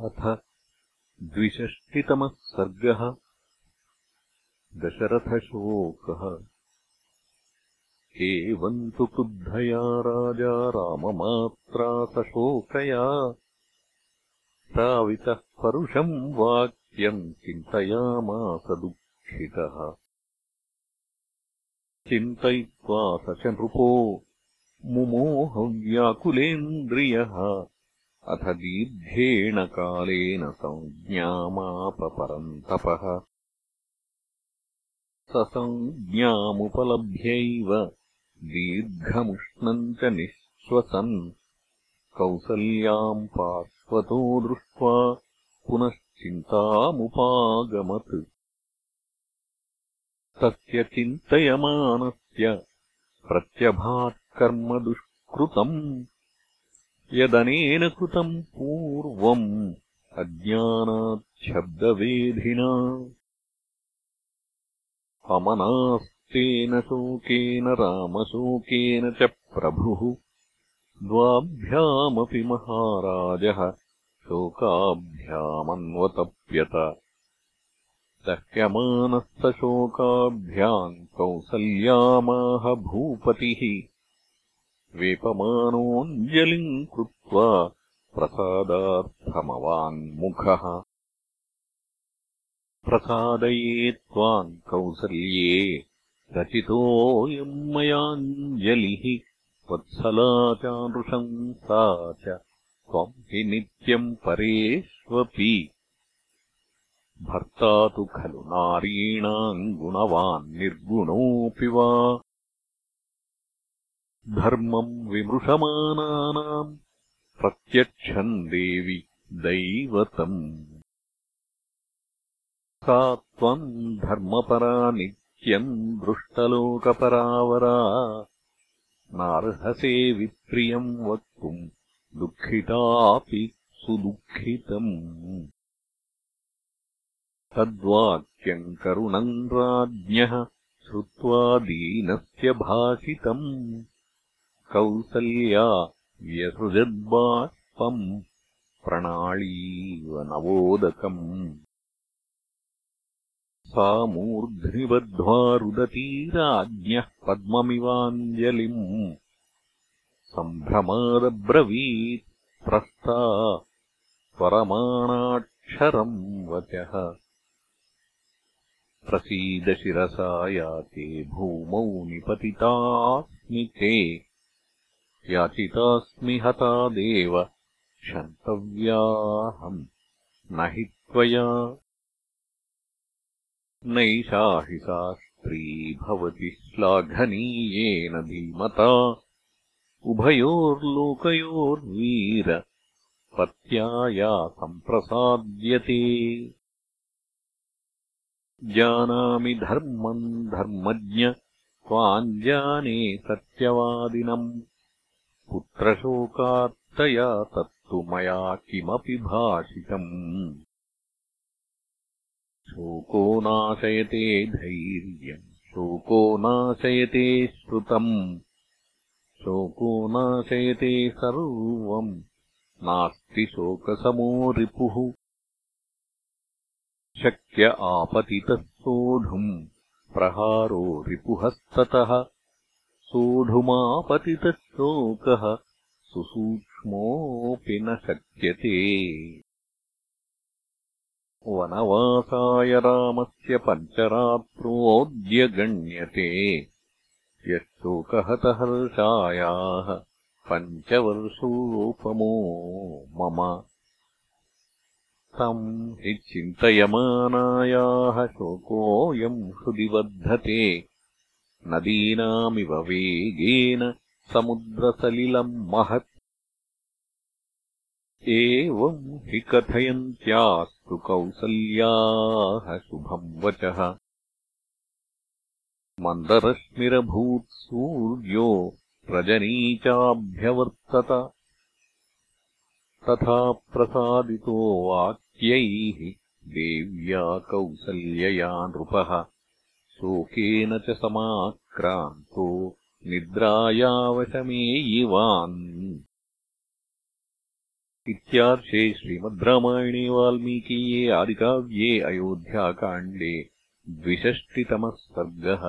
अथ द्विषष्टितमः सर्गः। दशरथशोकः। एवम् तु क्रुद्धया राजा राममात्रा सशोकया प्रावितः परुषम् वाक्यम् चिन्तयामास दुःखितः। चिन्तयित्वा स च नृपो मुमोहव्याकुलेन्द्रियः अथ दीर्घेण कालेन संज्ञामापपरन्तपः। स संज्ञामुपलभ्यैव दीर्घमुष्णम् च निःश्वसन्। कौसल्याम् पार्श्वतो दृष्ट्वा पुनश्चिन्तामुपागमत्। तस्य चिन्तयमानस्य प्रत्यभात्कर्म दुष्कृतम् यदनेन कृतम् पूर्वम् अज्ञानाच्छब्दवेधिना अमनास्तेन शोकेन रामशोकेन च प्रभुः द्वाभ्यामपि महाराजः शोकाभ्यामन्वतप्यत। दह्यमानस्तशोकाभ्याम् कौसल्यामाह भूपतिः वेपमानोऽञ्जलिम् कृत्वा प्रसादार्थमवाङ्मुखः प्रसादये त्वाम् कौसल्ये रचितोऽयम् मयाञ्जलिः। वत्सला चानृशंसा च त्वम् हि नित्यम् परेष्वपि। भर्ता तु खलु नारीणाम् गुणवान् निर्गुणोऽपि वा धर्मम् विमृशमानानाम् प्रत्यक्षम् देवि दैवतम्। सा त्वम् धर्मपरा नित्यम् दृष्टलोकपरावरा। नार्हसे विप्रियम् वक्तुम् दुःखितापि सुदुःखितम्। तद्वाक्यम् करुणम् राज्ञः श्रुत्वा दीनस्य भाषितम् कौसल्या व्यसृजद्बाष्पम् प्रणाळीव नवोदकम् सा मूर्ध्निबद्ध्वा रुदती राज्ञः पद्ममिवाञ्जलिम्। सम्भ्रमादब्रवीत् प्रस्ता परमाणाक्षरम् वचः। प्रसीद शिरसा याते भूमौ निपतितास्मि ते याचितास्मि हता देव। क्षन्तव्याहम् न हि त्वया। नैषा हि सा स्त्री भवति श्लाघनीयेन धीमता। उभयोर्लोकयोर्वीर। पत्या या सम्प्रसाद्यते। जानामि धर्मम् धर्मज्ञ। त्वाञ्जाने सत्यवादिनम् पुत्रशोकात्तया तत्तु मया किमपि भाषितम्। शोको नाशयते धैर्यम् शोको नाशयते श्रुतम्। शोको नाशयते सर्वम् नास्ति शोकसमो रिपुः। शक्य आपतितः सोढुम् प्रहारो रिपुहस्ततः। सोढुमापतितः शोकः सुसूक्ष्मोऽपि न शक्यते। वनवासाय रामस्य पञ्चरात्रोऽद्य गण्यते। यः शोकहतहर्षायाः पञ्चवर्षोपमो मम। तम् हि चिन्तयमानायाः शोकोऽयम् हृदि वर्धते नदीनामिव वेगेन समुद्रसलिलम् महत् एवम् हि कथयन्त्यास्तु कौसल्याः शुभम् वचः। मन्दरश्मिरभूत्सूर्यो रजनी चाभ्यवर्तत तथा प्रसादितो वाक्यैः देव्या कौसल्यया नृपः शोकेन च समाक्रान्तो निद्रायावशमेयिवान् इत्यार्षे श्रीमद् रामायणे वाल्मीकीये आदिकाव्ये अयोध्याकाण्डे द्विषष्टितमः सर्गः